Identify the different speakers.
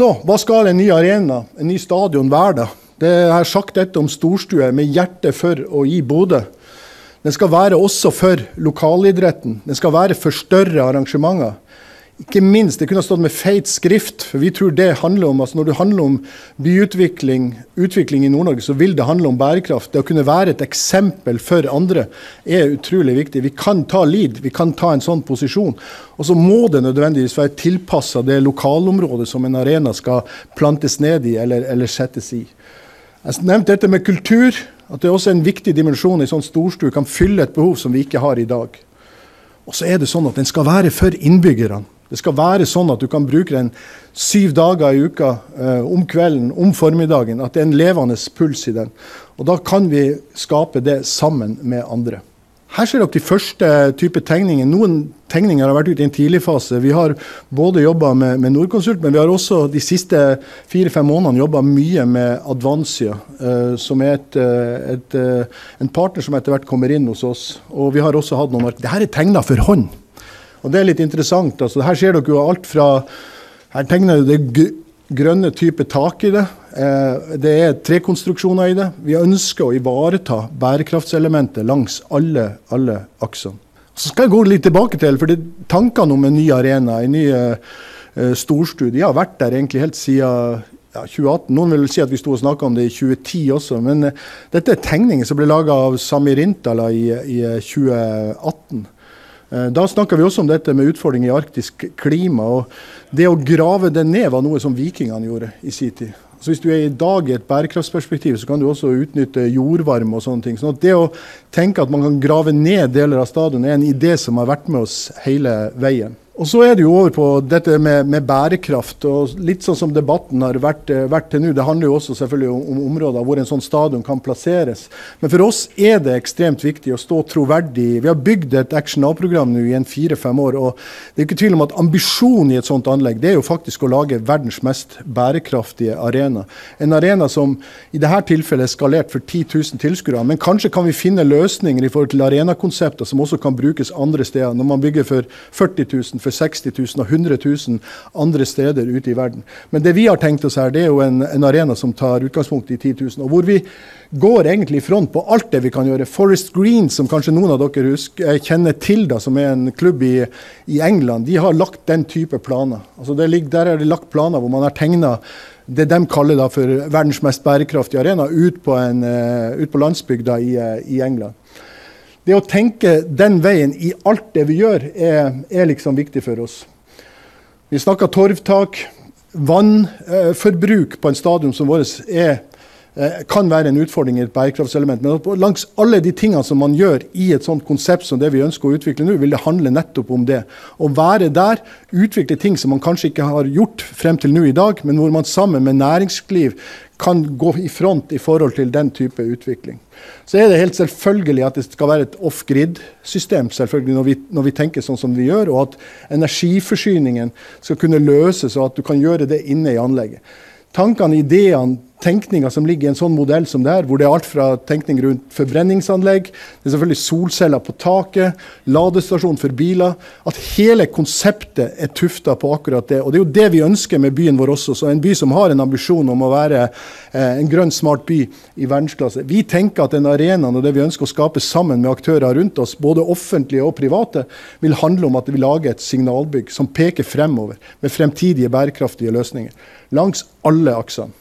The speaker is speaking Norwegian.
Speaker 1: Så hva skal en ny arena, en ny stadion, være, da? Det, jeg har sagt dette om storstue med hjerte for å gi Bodø. Den skal være også for lokalidretten. Den skal være for større arrangementer. Ikke minst, Det kunne ha stått med feit skrift, for vi tror det handler om altså når det handler om byutvikling utvikling i Nord-Norge, så vil det handle om bærekraft. Det å kunne være et eksempel for andre er utrolig viktig. Vi kan ta lead, vi kan ta en sånn posisjon. Og så må det nødvendigvis være tilpassa det lokalområdet som en arena skal plantes ned i eller, eller settes i. Jeg nevnte dette med kultur. At det er også en viktig dimensjon i sånn storstue kan fylle et behov som vi ikke har i dag. Og så er det sånn at den skal være for innbyggerne. Det skal være sånn at du kan bruke den syv dager i uka, eh, om kvelden, om formiddagen. At det er en levende puls i den. Og da kan vi skape det sammen med andre. Her ser dere de første type tegninger. Noen tegninger har vært ute i en tidlig fase. Vi har både jobba med, med Nordkonsult, men vi har også de siste fire-fem månedene jobba mye med Advansia, eh, som er et, eh, et, eh, en partner som etter hvert kommer inn hos oss. Og vi har også hatt noen Dette er tegna for hånd. Og det er litt interessant. Altså, her ser dere jo alt fra Her tegner det grønne type tak i det. Eh, det er trekonstruksjoner i det. Vi ønsker å ivareta bærekraftselementet langs alle, alle aksene. Så skal jeg gå litt tilbake til, for Tankene om en ny arena, en ny uh, storstudie, har vært der egentlig helt siden ja, 2018. Noen vil si at vi sto og snakka om det i 2010 også. Men uh, dette er tegninger som ble laga av Sami Rintala i, i 2018. Eh, da snakka vi også om dette med utfordringer i arktisk klima. og Det å grave det ned var noe som vikingene gjorde i sin tid. Så Hvis du er i dag i et bærekraftsperspektiv, så kan du også utnytte jordvarme. og sånne ting. Så det å tenke at man kan grave ned deler av stadion, er en idé som har vært med oss hele veien. Og Så er det jo over på dette med, med bærekraft. og Litt sånn som debatten har vært, eh, vært til nå. Det handler jo også selvfølgelig om, om, områder hvor en sånn stadion kan plasseres. Men for oss er det ekstremt viktig å stå troverdig. Vi har bygd et Action A-program nå i en fire-fem år. og Det er ikke tvil om at ambisjonen i et sånt anlegg det er jo faktisk å lage verdens mest bærekraftige arena. En arena som i dette tilfellet er skalert for 10 000 tilskuere. Men kanskje kan vi finne løsninger i forhold til arenakonsepter som også kan brukes andre steder. Når man bygger for 40 000, for for 60 000 og 100 000 andre steder ute i verden. Men det vi har tenkt oss her, det er jo en, en arena som tar utgangspunkt i 10 000. Og hvor vi går egentlig i front på alt det vi kan gjøre. Forest Green, som kanskje noen av dere husker, eh, kjenner til, da, som er en klubb i, i, England, de har lagt den type planer. Altså ligger, der er det lagt planer hvor man har tegna det de kaller for verdens mest bærekraftige arena, ut på, en, uh, ut på landsbygda i, uh, i England det å tenke den veien i alt det vi gjør, er, er liksom viktig for oss. Vi snakka torvtak. Vannforbruk på en stadion som vårt er, kan være en utfordring i et bærekraftselement. Men langs alle de tingene som man gjør i et sånt konsept som det vi ønsker å utvikle nå, vil det handle nettopp om det. Å være der, utvikle ting som man kanskje ikke har gjort frem til nå i dag, men hvor man sammen med næringsliv kan gå i front i forhold til den type utvikling. Så er det helt selvfølgelig at det skal være et off-grid-system selvfølgelig når vi, når vi, tenker sånn som vi gjør, og at energiforsyningen skal kunne løses, og at du kan gjøre det inne i anlegget. Tankene, ideene, tenkninga som ligger i en sånn modell som det her, hvor det er alt fra tenkning rundt forbrenningsanlegg, det er selvfølgelig solceller på taket, ladestasjon for biler At hele konseptet er tufta på akkurat det. Og det er jo det vi ønsker med byen vår også. Så en by som har en ambisjon om å være eh, en grønn, smart by i verdensklasse. Vi tenker at den arenaen og det vi ønsker å skape sammen med aktører rundt oss, både offentlige og private, vil handle om at vi lager et signalbygg som peker fremover med fremtidige bærekraftige løsninger langs alle aksene.